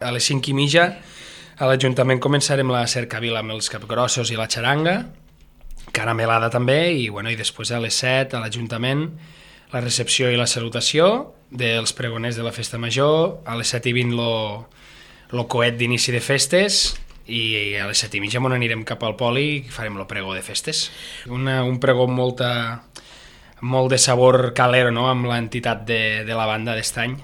A les 5 i mitja a l'Ajuntament començarem la cercavila amb els capgrossos i la xaranga, caramelada també, i, bueno, i després a les 7 a l'Ajuntament la recepció i la salutació dels pregoners de la Festa Major, a les 7 i 20 lo, lo coet d'inici de festes, i a les 7 i mitja on anirem cap al poli i farem el pregó de festes. Una, un pregó amb molta, molt de sabor calero, no?, amb l'entitat de, de la banda d'estany.